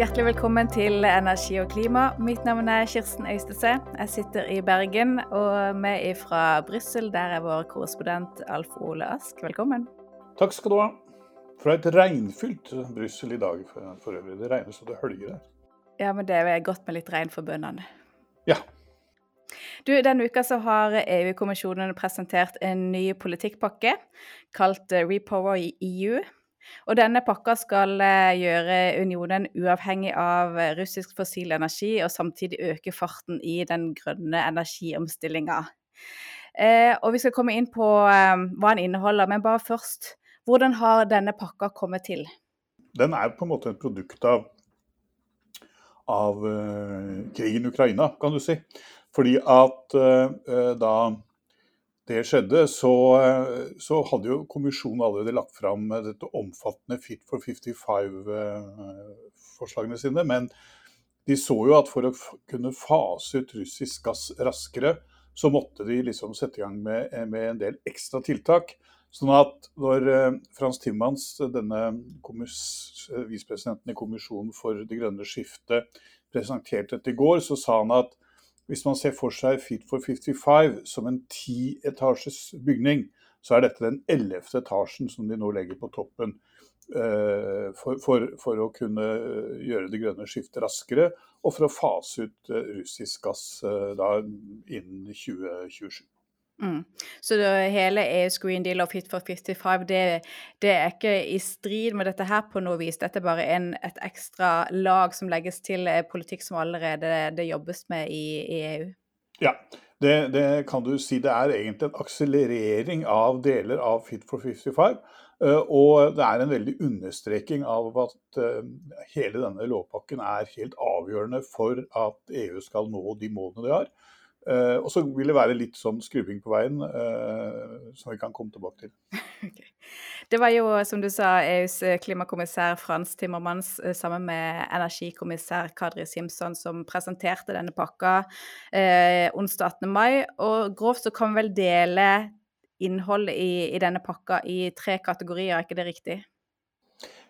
Hjertelig velkommen til Energi og klima. Mitt navn er Kirsten Øystese. Jeg sitter i Bergen, og vi fra Brussel, der er vår korrespondent Alf Ole Ask. Velkommen. Takk skal du ha. Fra et regnfylt Brussel i dag for øvrig. Det regner så det høljer her. Ja, men det er godt med litt regn for bøndene. Ja. Du, Denne uka så har EU-kommisjonen presentert en ny politikkpakke kalt Repower EU. Og denne pakka skal eh, gjøre unionen uavhengig av eh, russisk fossil energi, og samtidig øke farten i den grønne energiomstillinga. Eh, og vi skal komme inn på hva den inneholder, men bare først. Hvordan har denne pakka kommet til? Den er på en måte et produkt av, av krigen i Ukraina, kan du si. Fordi at da det skjedde, så, så, hadde jo kommisjonen allerede lagt fram dette omfattende Fit for 55-forslagene eh, sine. Men de så jo at for å kunne fase ut russisk gass raskere, så måtte de liksom sette i gang med, med en del ekstra tiltak. Sånn at når eh, Frans Timmans, denne visepresidenten i Kommisjonen for det grønne skiftet, presenterte dette i går, så sa han at hvis man ser for seg Fit for 55 som en tietasjes bygning, så er dette den ellevte etasjen som de nå legger på toppen. Uh, for, for, for, å kunne gjøre det grønne skiftet raskere, og for å fase ut uh, russisk gass da, innen 2027. Mm. Så hele EUs Green Deal og Fit for 55 det, det, er ikke i strid med dette her på noe vis. Dette er bare en, et ekstra lag som legges til eh, politikk som allerede det jobbes med i, i EU. Ja, det, det, kan du si. Det er egentlig en akselerering av deler av Fit for 55. Eh, og det er en veldig understreking av at eh, hele denne lovpakken er helt avgjørende for at EU skal nå de målene de har. Uh, og så vil det være litt sånn skrubbing på veien, uh, som vi kan komme tilbake til. Okay. Det var jo, som du sa, EUs eh, klimakommissær Frans Timmermans sammen med energikommissær Kadri Simson som presenterte denne pakka uh, onsdag 18. mai. Og grovt så kan vi vel dele innholdet i, i, denne pakka i tre kategorier, er ikke det riktig?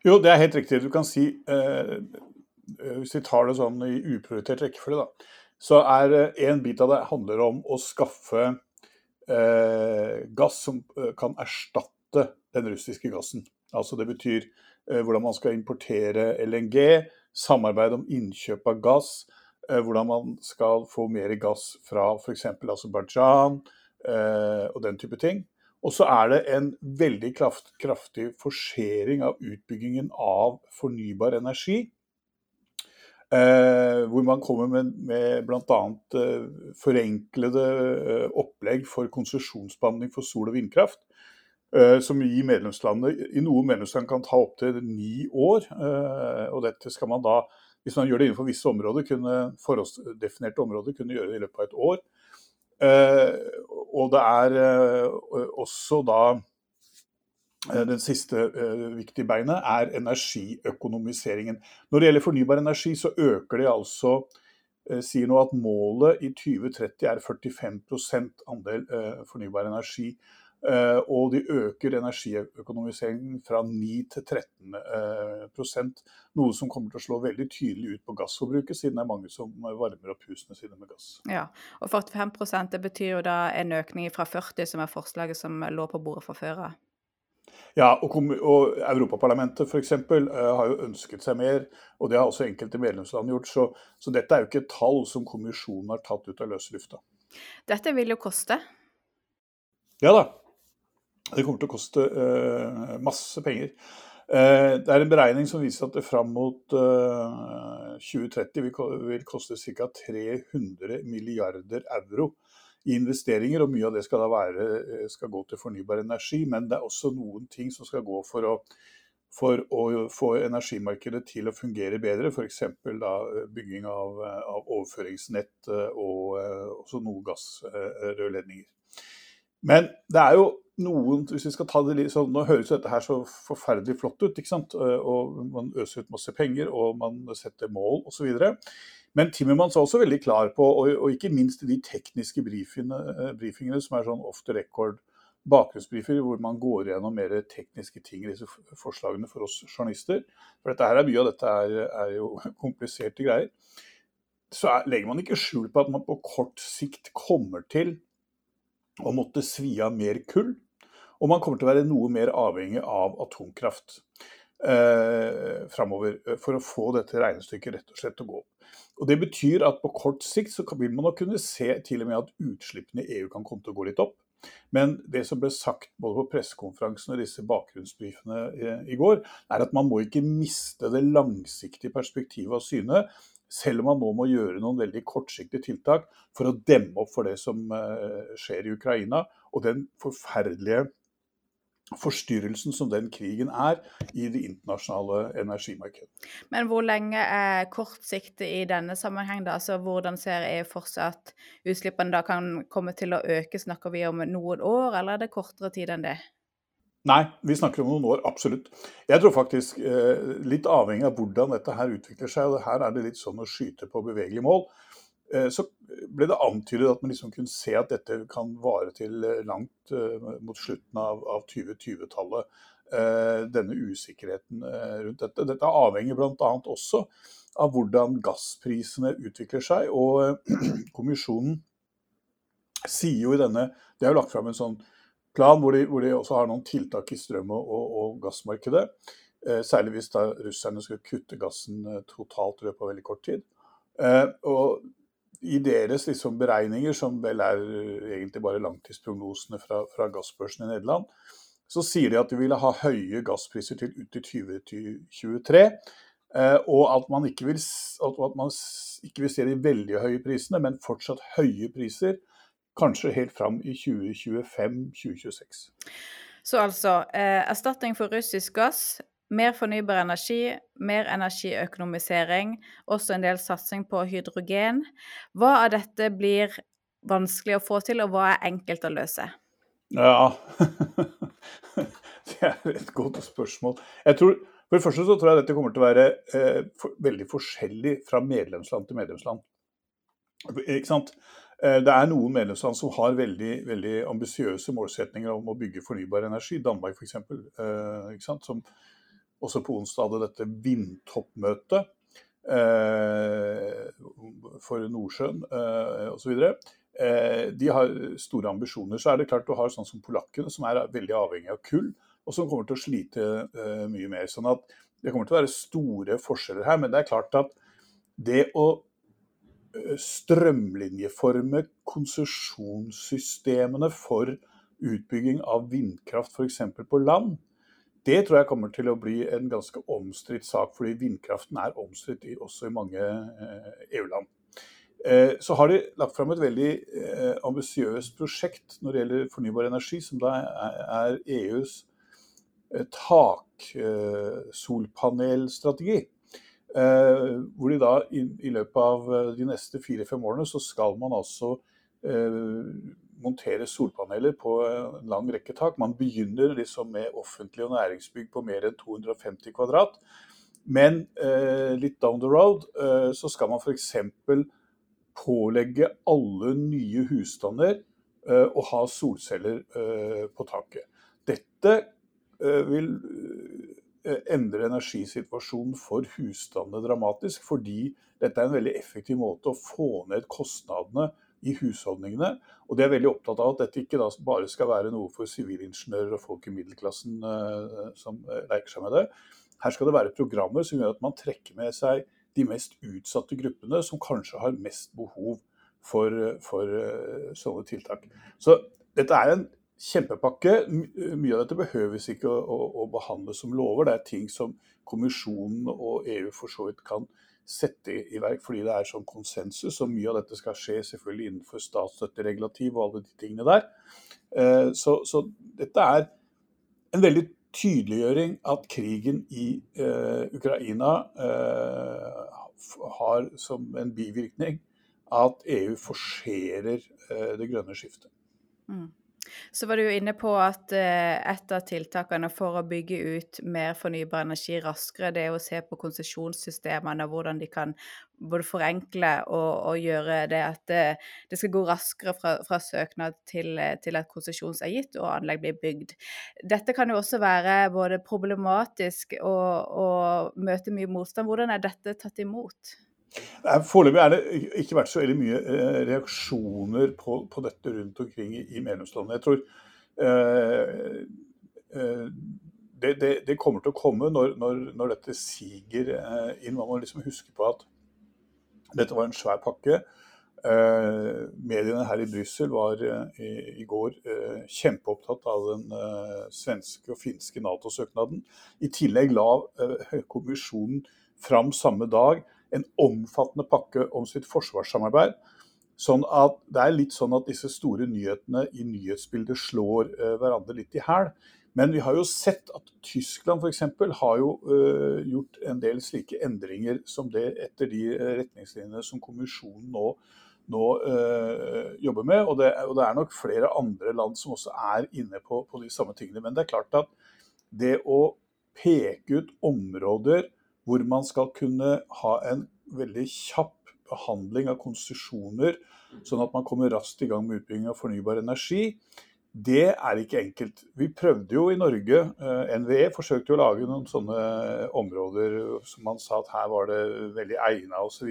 Jo, det er helt riktig. Du kan si, hvis vi tar det sånn i uprioritert rekkefølge, da så er eh, en bit av det handler om å skaffe eh, gass som eh, kan erstatte den russiske gassen. Altså Det betyr eh, hvordan man skal importere LNG, samarbeid om innkjøp av gass, eh, hvordan man skal få mer gass fra f.eks. Aserbajdsjan eh, og den type ting. Og så er det en veldig kraft, kraftig forsering av utbyggingen av fornybar energi. Eh, hvor man kommer med, med bl.a. Eh, forenklede eh, opplegg for konsesjonsbehandling for sol- og vindkraft. Eh, som i medlemslandene i noen medlemsland kan ta opptil ni år. Eh, og dette skal man da, hvis man gjør det innenfor visse områder, kunne, forhåndsdefinerte områder, kunne gjøre det i løpet av et år. Eh, og det er også da Eh, den siste uh, viktige beinet er energiøkonomiseringen. Når det gjelder fornybar energi, så øker de altså uh, sier nå at målet i 2030 er 45 andel fornybar energi. og de øker energiøkonomiseringen fra 9 til 13% Noe som kommer til å slå veldig tydelig ut på gassforbruket, siden det er mange som varmer opp husene sine med gass. Ja, og 45 det betyr jo da en økning fra 40, som er forslaget som lå på bordet fra før av. Ja, og, og Europaparlamentet f.eks. Uh, eh, har jo ønsket seg mer, og det har også enkelte medlemsland gjort. Så, så, dette er jo ikke et tall som kommisjonen har tatt ut av løse lufta. Dette vil jo koste? Ja da. Det kommer til å koste uh, masse penger. Uh, det er en beregning som viser at det fram mot 2030 vil, vil koste ca. 300 milliarder euro i investeringer, og mye av det skal da være, eh, skal gå til fornybar energi. Men det er også noen ting som skal gå for å, for å få energimarkedet til å fungere bedre. F.eks. Eh, bygging av, eh, av, overføringsnett og også noen gassrørledninger. Men det er jo noen hvis vi skal ta det litt sånn, Nå høres dette her så forferdelig flott ut. ikke sant? Og Man øser ut masse penger, og man setter mål osv. Men Timmermans er også veldig klar på, og, og ikke minst de tekniske briefingene, eh, briefingene som er sånn off the record, bakgrunnsbrifer hvor man går gjennom mer tekniske ting i disse forslagene for oss journalister. For dette her er mye av dette er, er jo kompliserte greier. Så er, legger man ikke skjul på at man på kort sikt kommer til å måtte svi av mer kull. Og man kommer til å være noe mer avhengig av atomkraft eh, framover eh, for å få dette regnestykket rett og slett å gå opp. Og Det betyr at på kort sikt så vil man nok kunne se til og med at utslippene i EU kan komme til å gå litt opp. Men det som ble sagt både på pressekonferansen og disse bakgrunnsbrifene i går, er at man må ikke miste det langsiktige perspektivet av syne, selv om man nå må gjøre noen veldig kortsiktige tiltak for å demme opp for det som eh, skjer i Ukraina, og den forferdelige forstyrrelsen som den krigen er i det internasjonale energimarkedet. Men hvor lenge er kortsiktig i denne sammenheng? da? Altså, Hvordan ser EU for seg at utslippene da kan komme til å øke? Snakker vi om noen år, eller er det kortere tid enn det? Nei, vi snakker om noen år, absolutt. Jeg tror faktisk, eh, litt avhengig av hvordan dette her utvikler seg, og her er det litt sånn å skyte på bevegelige mål, så ble det antydet at man liksom kunne se at dette kan vare til eh, langt eh, mot slutten av, av 2020-tallet. Denne usikkerheten rundt dette. Dette avhenger bl.a. også av hvordan gassprisene utvikler seg. Og kommisjonen sier jo i denne De har jo lagt fram en sånn plan hvor de, hvor de også har noen tiltak i strøm- og, og gassmarkedet. Særlig hvis da russerne skal kutte gassen totalt i løpet av veldig kort tid. Og i deres liksom beregninger, som vel er eh, egentlig bare langtidsprognosene fra, fra gassbørsen i Nederland, så sier de at de ville ha høye gasspriser til ut i 2023. Eh, og at man, ikke vil, at man ikke vil se de veldig høye prisene, men fortsatt høye priser. Kanskje helt fram i 2025-2026. Så altså, eh, erstatning for russisk gass mer fornybar energi, mer energiøkonomisering, også en del satsing på hydrogen. Hva av dette blir vanskelig å få til, og hva er enkelt å løse? Ja, det er et godt spørsmål. Jeg tror, for det første så tror jeg dette kommer til å være eh, for, veldig forskjellig fra medlemsland til medlemsland. Ikke sant? Eh, det er noen medlemsland som har veldig, veldig ambisiøse målsetninger om å bygge fornybar energi. Danmark f.eks. Eh, som også på onsdag hadde dette vindtoppmøtet eh, for Nordsjøen eh, osv. Eh, de har store ambisjoner. Så er det klart du har sånn som polakkene, som er veldig avhengig av kull, og som kommer til å slite eh, mye mer. sånn at det kommer til å være store forskjeller her. Men det er klart at det å eh, strømlinjeforme konsesjonssystemene for utbygging av vindkraft f.eks. på land, det tror jeg kommer til å bli en ganske omstridt sak, fordi vindkraften er omstridt også i mange eh, EU-land. Eh, så har de lagt fram et veldig eh, ambisiøst prosjekt når det gjelder fornybar energi, som da er EUs taksolpanelstrategi. Hvor de da i løpet av de neste fire-fem årene så skal man altså montere solpaneler på en lang rekke tak. Man begynner liksom med offentlig og næringsbygg på mer enn 250 kvadrat. Men eh, litt down the road eh, så skal man f.eks. pålegge alle nye husstander eh, å ha solceller eh, på taket. Dette eh, vil eh, endre energisituasjonen for husstandene dramatisk, fordi dette er en veldig effektiv måte å få ned kostnadene i husholdningene. Og de er veldig opptatt av at dette ikke bare skal være noe for sivilingeniører og folk i middelklassen uh, som uh, leker seg med det. Her skal det være programmer som gjør at man trekker med seg de mest utsatte gruppene, som kanskje har mest behov for, for uh, sånne tiltak. Så dette er en kjempepakke. Mye av dette behøves ikke å, å, å behandles som lover. Det er ting som kommisjonen og EU for så vidt kan sette i verk fordi det er sånn konsensus. Og mye av dette skal skje selvfølgelig innenfor statsstøtteregulativ og alle de tingene der. Eh, så, så dette er en veldig tydeliggjøring at krigen i uh, Ukraina uh, har som en bivirkning at EU forserer det grønne skiftet. Mm. Så var du jo inne på at eh, et av tiltakene for å bygge ut mer fornybar energi raskere, det er å se på konsesjonssystemene og hvordan de kan både forenkle og, og gjøre det at det, det, skal gå raskere fra, fra søknad til, til at konsesjon er gitt og anlegg blir bygd. Dette kan jo også være både problematisk og, og møte mye motstand. Hvordan er dette tatt imot? Foreløpig er det ikke vært så veldig mye eh, reaksjoner på, på dette rundt omkring i, i medlemslandene. Jeg tror eh, eh, det, det, det, kommer til å komme når, når, når dette siger eh, inn. Man må liksom huske på at dette var en svær pakke. Eh, mediene her i Brussel var eh, i, i, går kjempeopptatt av den svenske og finske Nato-søknaden. I tillegg la kommisjonen fram samme dag en omfattende pakke om sitt forsvarssamarbeid. Sånn at Det er litt sånn at disse store nyhetene i nyhetsbildet slår uh, hverandre litt i hæl. Men vi har jo sett at Tyskland f.eks. har jo uh, gjort en del slike endringer som det etter de eh, retningslinjene som kommisjonen nå, nå uh, jobber med. Og det, og det, er nok flere andre land som også er inne på, på de samme tingene. Men det er klart at det å peke ut områder hvor man skal kunne ha en veldig kjapp behandling av konsesjoner, sånn at man kommer raskt i gang med utbygging av fornybar energi. Det er ikke enkelt. Vi prøvde jo i Norge, eh, NVE forsøkte jo å lage noen sånne områder som man sa at her var det veldig egna osv.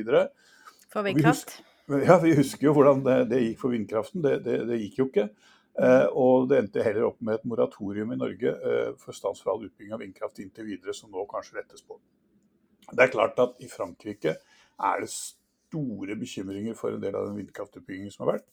For vindkraft? Ja, vi husker jo hvordan det, det gikk for vindkraften. Det, det, det, gikk jo ikke. Eh, og det endte heller opp med et moratorium i Norge eh, for stans for all utbygging av vindkraft inntil videre, som nå kanskje rettes på. Det er klart at i Frankrike er det store bekymringer for en del av den vindkraftutbyggingen som har vært.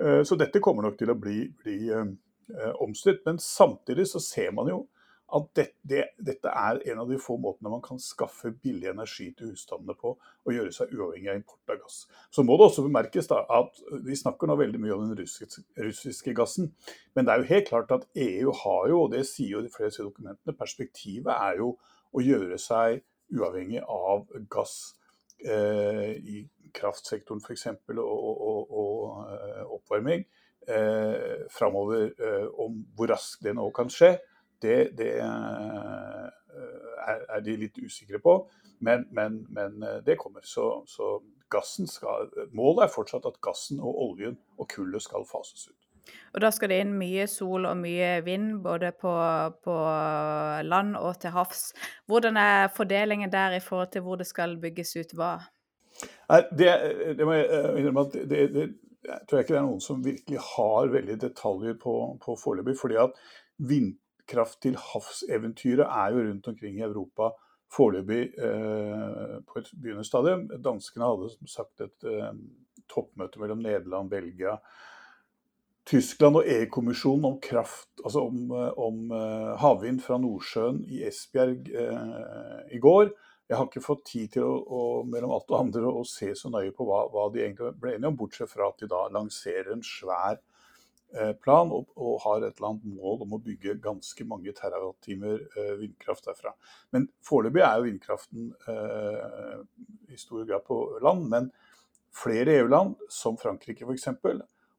Eh, så dette kommer nok til å bli, bli eh, omstridt. Men samtidig så ser man jo at det, det, dette er en av de få måtene man kan skaffe billig energi til husstandene på, og gjøre seg uavhengig av import av gass. Så må det også bemerkes da, at vi snakker nå veldig mye om den russiske, russiske, gassen. Men det er jo helt klart at EU har jo, og det sier jo de fleste dokumentene, perspektivet er jo å gjøre seg uavhengig av gass eh, i kraftsektoren f.eks. Og, og, og, eh, oppvarming eh, framover. Eh, om hvor raskt det nå kan skje, det, det eh, er, er, de litt usikre på. Men, men, men det kommer. Så, så skal, målet er fortsatt at gassen og oljen og kullet skal fases ut. Og da skal det inn mye sol og mye vind, både på, på land og til havs. Hvordan er fordelingen der i forhold til hvor det skal bygges ut hva? Det, det må jeg eh, innrømme at det, det, jeg tror ikke det er noen som virkelig har veldig detaljer på, på foreløpig. fordi at vindkraft til havs-eventyret er jo rundt omkring i Europa foreløpig eh, på et begynnende. Danskene hadde som sagt et eh, toppmøte mellom Nederland, Belgia, Tyskland og EU-kommisjonen om kraft, altså om, eh, om uh, havvind fra Nordsjøen i Esbjerg eh, i går. Jeg har ikke fått tid til å, å, mellom alt og andre å se så nøye på hva, hva, de egentlig ble enige om, bortsett fra at de da lanserer en svær eh, plan og, og, har et eller annet mål om å bygge ganske mange terawattimer vindkraft derfra. Men foreløpig er jo vindkraften i stor grad på land. Men flere EU-land, som Frankrike f.eks.,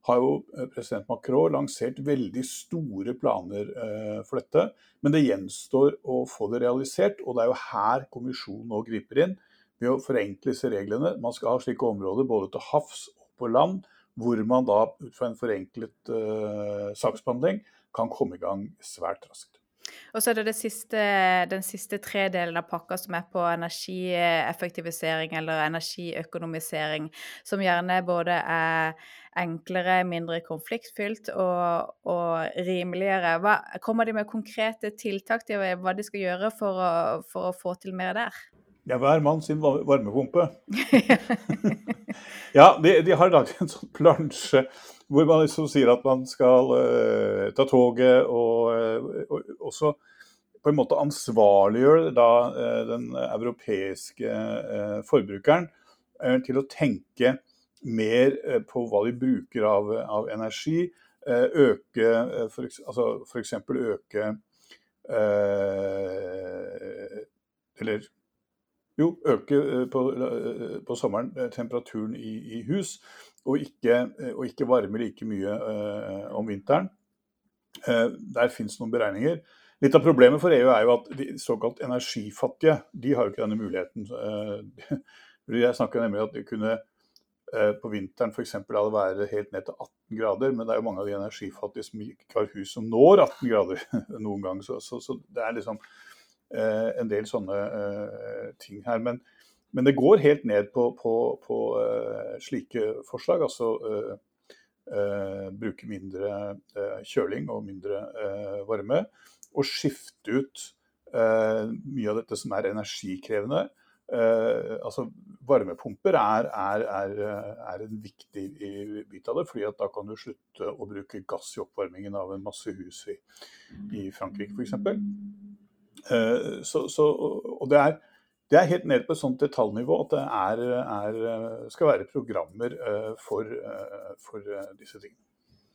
har jo eh, president Macron lansert veldig store planer eh, for dette. Men det gjenstår å få det realisert, og det er jo her kommisjonen nå griper inn ved å forenkle disse reglene. Man skal ha slike områder både til havs og på land, hvor man da ut fra en forenklet uh, saksbehandling kan komme i gang svært raskt. Og så er det, det siste, den siste tredelen av pakka som er på energieffektivisering eller energiøkonomisering, som gjerne både er enklere, mindre konfliktfylt og, og rimeligere. Hva, kommer de med konkrete tiltak til hva de skal gjøre for å, for å få til mer der? Ja, hver mann sin varmepumpe. ja, de, de har laget en sånn plansje hvor man liksom sier at man skal uh, ta toget og, uh, og også på en måte ansvarliggjøre da uh, den europeiske forbrukeren til å tenke mer på hva de bruker av, av energi. Øke f.eks. Altså øke Eller jo, øke på, på sommeren temperaturen i, i hus og ikke, og ikke varme like mye eh, om vinteren. Der finnes noen beregninger. Litt av problemet for EU er jo at de såkalt energifattige de har jo ikke denne muligheten. Jeg snakker nemlig at de kunne på vinteren f.eks. la det være helt ned til 18 grader, men det er jo mange av de energifattige som ikke har hus som når 18 grader noen gang. Så, så, så det er liksom en del sånne ting her. Men, men det går helt ned på, på, på slike forslag. altså Uh, bruke mindre uh, kjøling og mindre uh, varme. Og skifte ut mye av dette som er energikrevende. altså Varmepumper er, er, er, er, en viktig bit av det, fordi da kan du slutte å bruke gass i oppvarmingen av en masse hus i, i Frankrike f.eks. Uh, så, så, og det er det er helt ned på et sånt detaljnivå at det er, er, skal være programmer eh, for, eh, for eh, disse tingene.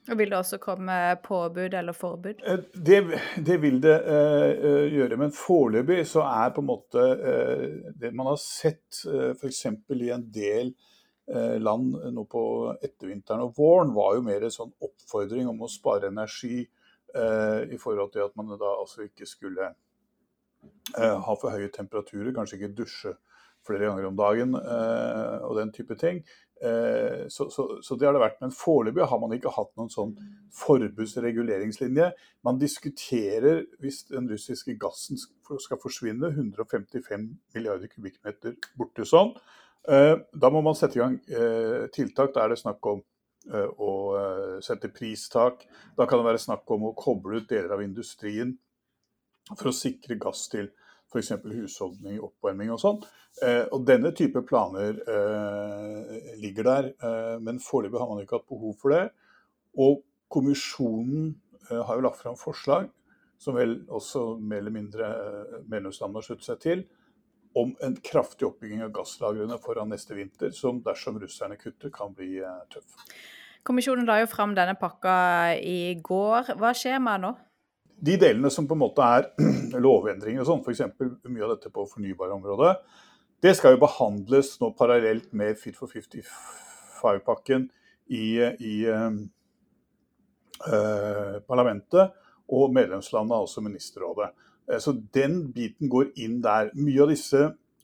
Og Vil det også komme påbud eller forbud? Det, det vil det uh, gjøre, men foreløpig så er på en måte uh, det man har sett uh, f.eks. i en del uh, land nå på ettervinteren og våren, var jo mer en sånn oppfordring om å spare energi i forhold til at man da altså ikke skulle ha for høye temperaturer, kanskje ikke dusje flere ganger om dagen eh, og den type ting. Eh, så, så, så, det har det vært. Men foreløpig har man ikke hatt noen sånn forbudsreguleringslinje. Man diskuterer, hvis den russiske gassen skal forsvinne, 155 milliarder kubikkmeter borte sånn. Da må man sette i gang tiltak. Da er det snakk om å sette pristak. Da kan det være snakk om å koble ut deler av industrien for å sikre gass til f.eks. husholdning, oppvarming og sånn. Eh, og denne type planer eh, ligger der, eh, men foreløpig har man ikke hatt behov for det. Og kommisjonen har jo lagt fram forslag, som vel også mer eller mindre medlemslandene har sluttet seg til, om en kraftig oppbygging av gasslagrene foran neste vinter, som dersom russerne kutter, kan bli tøff. Kommisjonen la jo fram denne pakka i går. Hva skjer med nå? De delene som på en måte er lovendringer og sånn, f.eks. mye av dette på fornybarområdet, det skal jo behandles nå parallelt med Fit for 55-pakken i, i eh, parlamentet. Og medlemslandet, altså ministerrådet. Uh, så den biten går inn der. Mye av disse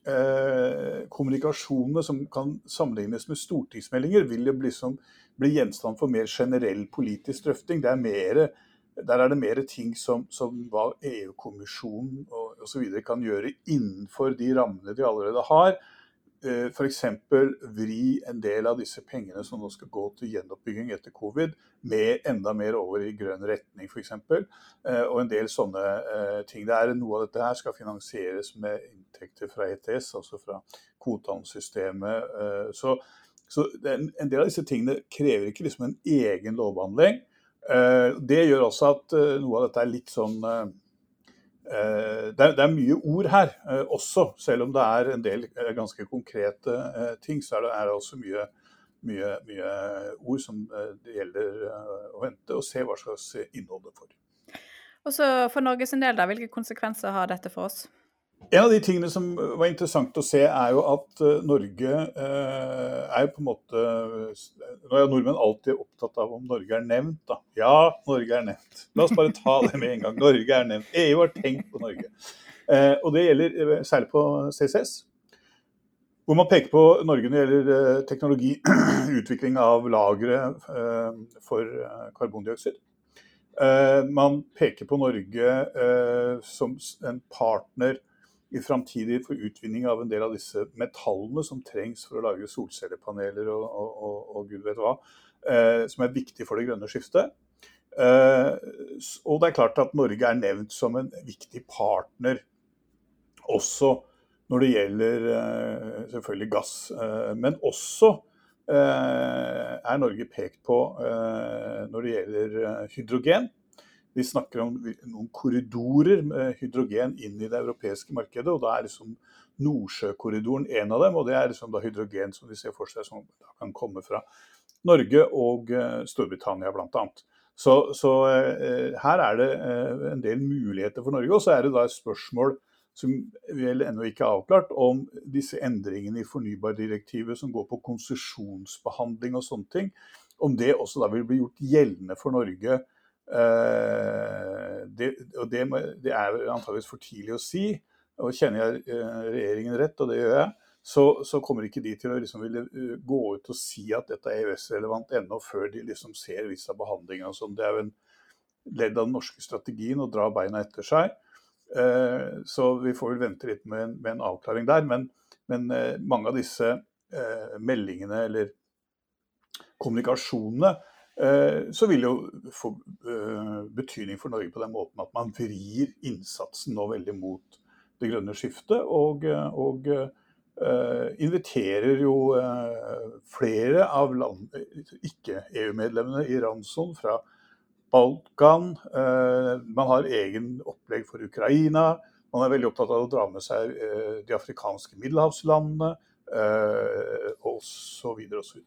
eh, kommunikasjonene som kan sammenlignes med stortingsmeldinger, vil jo liksom bli gjenstand for mer generell politisk drøfting. Det er mer der er det mer ting som, som hva EU-kommisjonen osv. kan gjøre innenfor de rammene de allerede har. Eh, F.eks. vri en del av disse pengene som nå skal gå til gjenoppbygging etter covid, med enda mer over i grønn retning f.eks. Eh, og en del sånne eh, ting. Det er Noe av dette her skal finansieres med inntekter fra ETS, altså fra kvotehandelssystemet. Så, så en del av disse tingene krever ikke liksom en egen lovbehandling. Eh, det gjør også at eh, noe av dette er litt sånn eh, det er, mye ord her også, selv om det er en del ganske konkrete ting. Så er det, også mye, mye, mye, ord som det gjelder å vente og se hva slags innhold det får. Og så For Norges del, da, hvilke konsekvenser har dette for oss? En av de tingene som var interessant å se, er jo at eh, Norge eh, er på en måte Nå er jo nordmenn alltid opptatt av om Norge er nevnt, da. Ja, Norge er nevnt. La oss bare ta det med en gang. Norge er nevnt. EU har tenkt på Norge. Eh, og det gjelder særlig på CCS. Hvor man peker på Norge når det gjelder teknologi, utvikling av lagre for karbondioksid. Man peker på Norge som en partner i framtidig for utvinning av en del av disse metallene som trengs for å lage solcellepaneler og, og, og, og gud vet hva, eh, som er viktig for det grønne skiftet. Eh, og det er klart at Norge er nevnt som en viktig partner også når det gjelder eh, selvfølgelig gass, eh, men også eh, er Norge pekt på eh, når det gjelder hydrogen. Vi snakker om noen korridorer med hydrogen inn i det europeiske markedet. og Da er liksom Nordsjøkorridoren en av dem. og Det er liksom da hydrogen som vi ser for seg som kan komme fra Norge og uh, Storbritannia bl.a. Så, så uh, her er det uh, en del muligheter for Norge. Og så er det da et spørsmål som vel ennå ikke er avklart, om disse endringene i fornybardirektivet som går på konsesjonsbehandling og sånne ting, om det også da vil bli gjort gjeldende for Norge Eh, det, og det, det er antageligvis for tidlig å si. Og kjenner jeg regjeringen rett, og det gjør jeg, så, så kommer ikke de til å liksom ville gå ut og si at dette er EØS-relevant ennå, før de liksom ser visse av behandlinga sånn. Det er jo en ledd av den norske strategien å dra beina etter seg. Så vi får vel vente litt med en, med en avklaring der. Men, men, mange av disse meldingene eller kommunikasjonene Eh, så vil det jo få eh, betydning for Norge på den måten at man vrir innsatsen nå veldig mot det grønne skiftet. Og, og uh, inviterer jo flere av ikke-EU-medlemmene i Ranson fra Balkan. Man har egen opplegg for Ukraina. Man er veldig opptatt av å dra med seg de afrikanske middelhavslandene osv. osv.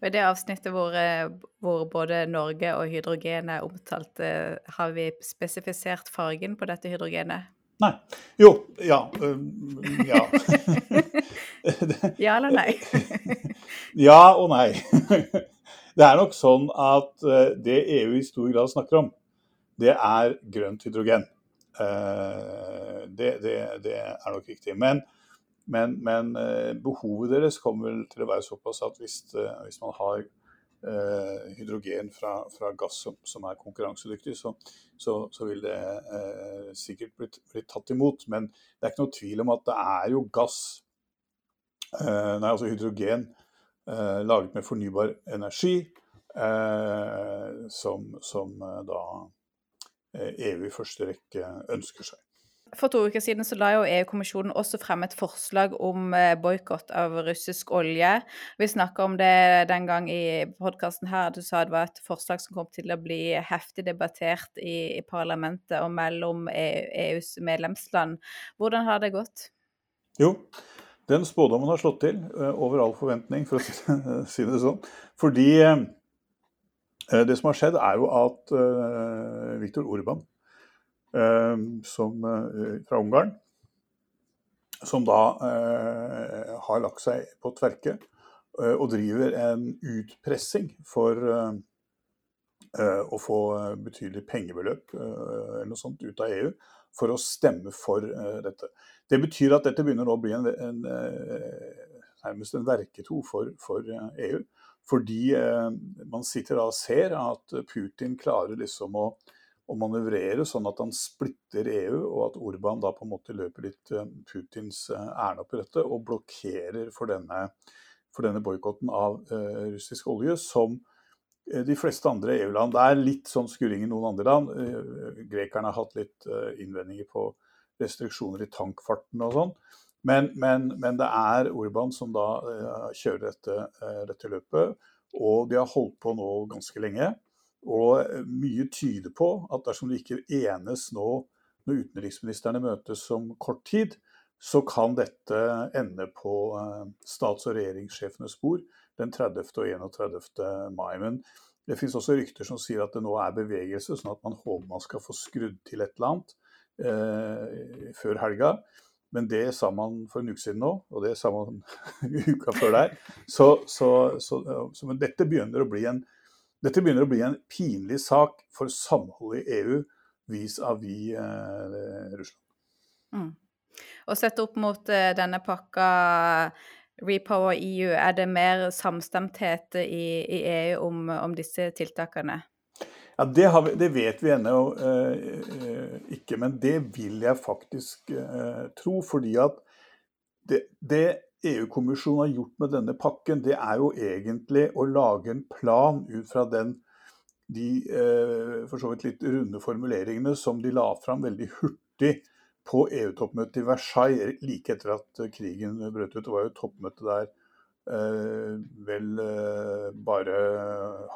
Og I det avsnittet hvor, eh, hvor, både Norge og hydrogen er omtalt, eh, har vi spesifisert fargen på dette hydrogenet? Nei. Jo. Ja. ja. ja eller nei? ja og nei. Det er nok sånn at eh, det EU i stor grad snakker om, det er grønt hydrogen. Det, det, det er nok riktig. Men men, men eh, behovet deres kommer til å være såpass at hvis, eh, hvis man har eh, hydrogen fra, fra gass som, som, er konkurransedyktig, så, så, så vil det eh, sikkert bli, bli, tatt imot. Men det er ikke noe tvil om at det er jo gass, eh, nei altså hydrogen, eh, laget med fornybar energi, som, som da EU i første rekke ønsker seg. For to uker siden så la jo EU-kommisjonen også frem et forslag om eh, boikott av russisk olje. Vi snakka om det den gang i podkasten her, du sa det var et forslag som kom til å bli heftig debattert i, parlamentet og mellom EU, EUs medlemsland. Hvordan har det gått? Jo, den spådommen har slått til uh, over all forventning, for å si det sånn. Fordi uh, det som har skjedd, er jo at Viktor Urban Ehm, som, eh, fra Ungarn. Som da eh, har lagt seg på tverke eh, og driver en utpressing for å få betydelig pengebeløp eller noe sånt ut av EU for å stemme for dette. Det betyr at dette begynner å bli en, en, nærmest en verketo for, for, EU. Fordi man sitter da og ser at Putin klarer liksom å å manøvrere sånn at han splitter EU, og at Orban da på en måte løper litt eh, Putins eh, ærend opp i dette og blokkerer for denne, for denne boikotten av uh, russisk olje, som de fleste andre EU-land. Det er litt sånn skurring i noen andre land. Grekerne har hatt litt innvendinger på restriksjoner i tankfarten og sånn. Men, men, men, det er Orban som da kjører dette, dette løpet, og de har holdt på nå ganske lenge. Og eh, mye tyder på at dersom det ikke enes nå når utenriksministrene møtes om kort tid, så kan dette ende på eh, stats- og regjeringssjefenes bord den 30. og 31. mai. Men det finnes også rykter som sier at det nå er bevegelse, sånn at man håper man skal få skrudd til et eller annet eh, før helga. Men det sa man for en uke siden nå, og det sa man uka før der. Så, så, så, så men dette begynner å bli en dette begynner å bli en pinlig sak for samholdet i EU vis-à-vis eh, Russland. Mm. Og sett opp mot eh, denne pakka Repower EU, er det mer samstemthet i, i EU om, om, disse tiltakene? Ja, det, vi, det vet vi ennå eh, eh, ikke, men det vil jeg faktisk eh, tro. Fordi at det, det EU-kommisjonen har gjort med denne pakken, det er jo egentlig å lage en plan ut fra den, de eh, for så vidt litt runde formuleringene som de la fram veldig hurtig på EU-toppmøtet i Versailles like etter at krigen brøt ut. Det var jo toppmøte der eh, vel eh, bare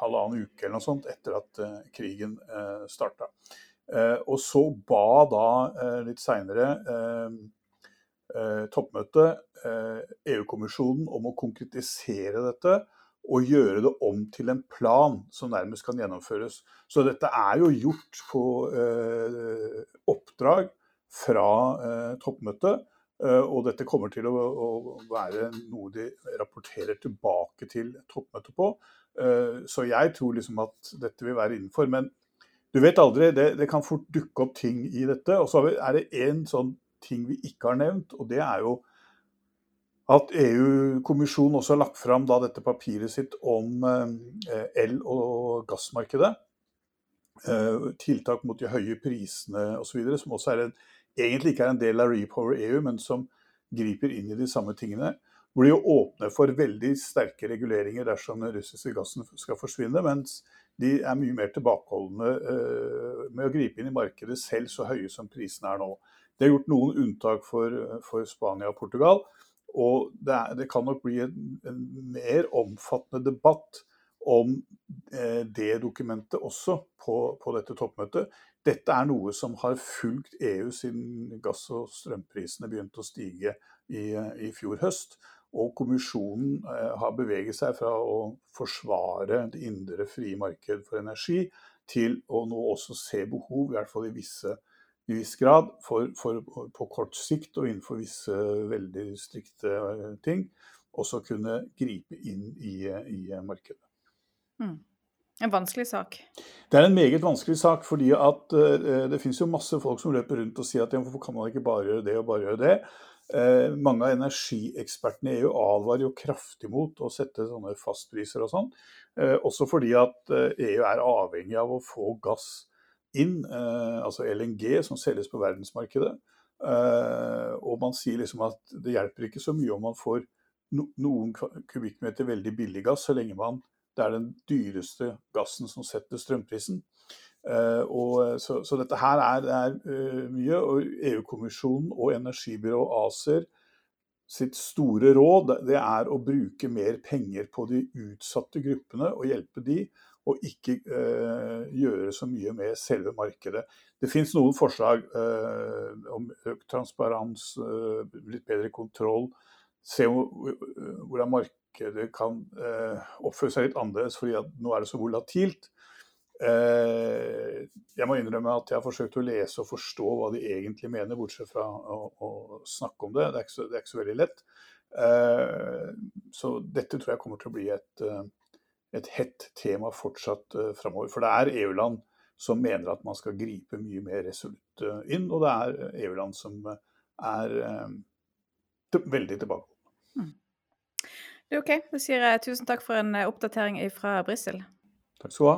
halvannen uke eller noe sånt etter at krigen eh, starta. Og så ba da litt seinere toppmøtet eh, EU-kommisjonen om å konkretisere dette og gjøre det om til en plan som nærmest kan gjennomføres. Så dette er jo gjort på eh, oppdrag fra eh, toppmøtet. Eh, og dette kommer til å, å, være noe de rapporterer tilbake til toppmøtet på. Eh, så jeg tror liksom at dette vil være innenfor. Men du vet aldri, det, det, kan fort dukke opp ting i dette. Og så er det én sånn ting vi ikke har nevnt, og det er jo at EU-kommisjonen også har lagt fram dette papiret sitt om eh, el- og gassmarkedet. Eh, tiltak mot de høye prisene osv., som også en, egentlig ikke er en del av Repower EU, men som griper inn i de samme tingene. Hvor de åpner for veldig sterke reguleringer dersom den russiske gassen skal forsvinne, mens de er mye mer tilbakeholdne uh, med å gripe inn i markedet selv så høye som prisene er nå. Det er gjort noen unntak for, for Spania og Portugal. Og det, er, det kan nok bli en, en, mer omfattende debatt om eh, det dokumentet også på, på, dette toppmøtet. Dette er noe som har fulgt EU siden gass- og strømprisene begynte å stige i, i fjor høst. Og kommisjonen eh, har beveget seg fra å forsvare det indre frie marked for energi, til å nå også se behov, i hvert fall i visse viss grad, for, for, på kort sikt og innenfor visse veldig strikte eh, ting, også kunne gripe inn i, i markedet. Mm. En vanskelig sak? Det er en meget vanskelig sak. fordi at uh, Det finnes jo masse folk som løper rundt og sier at hvorfor kan man ikke bare gjøre det og bare gjøre det. Uh, mange av energiekspertene i EU advarer jo kraftig mot å sette sånne fastpriser og sånn. Uh, også fordi at EU er avhengig av å få gass inn, altså LNG som selges på verdensmarkedet. og man sier liksom at det hjelper ikke så mye om man får no noen kubikkmeter veldig billig gass, så lenge man det er den dyreste gassen som setter strømprisen. Uh, og, så, så, dette her er, er mye. og EU-kommisjonen og energibyrået ACER sitt store råd det er å bruke mer penger på de utsatte gruppene og hjelpe de, og ikke eh, gjøre så mye med selve markedet. Det finnes noen forslag om økt transparens, litt bedre kontroll, se hvordan markedet kan eh, oppføre seg litt annerledes, fordi nå er det så volatilt. Eh, jeg må innrømme at jeg har forsøkt å lese og forstå hva de egentlig mener, bortsett fra å, å snakke om det. Det er, så, det er ikke så, veldig lett. Eh, så dette tror jeg kommer til å bli et, eh, et hett tema fortsatt uh, framover. For det er EU-land som mener at man skal gripe mye mer resolutt uh, inn, og det er EU-land som er uh, veldig tilbake. Mm. Det er OK. Da sier jeg tusen takk for en eh, oppdatering fra Brussel. Takk skal du ha.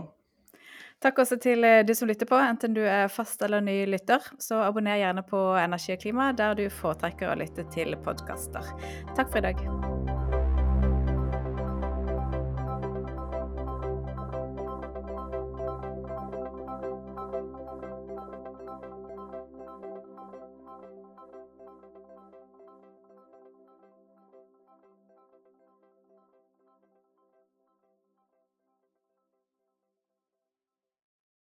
Takk også til eh, du som lytter på, enten du er fast eller ny lytter. Så abonner gjerne på Energi og klima der du foretrekker å lytte til podkaster. Takk for i dag.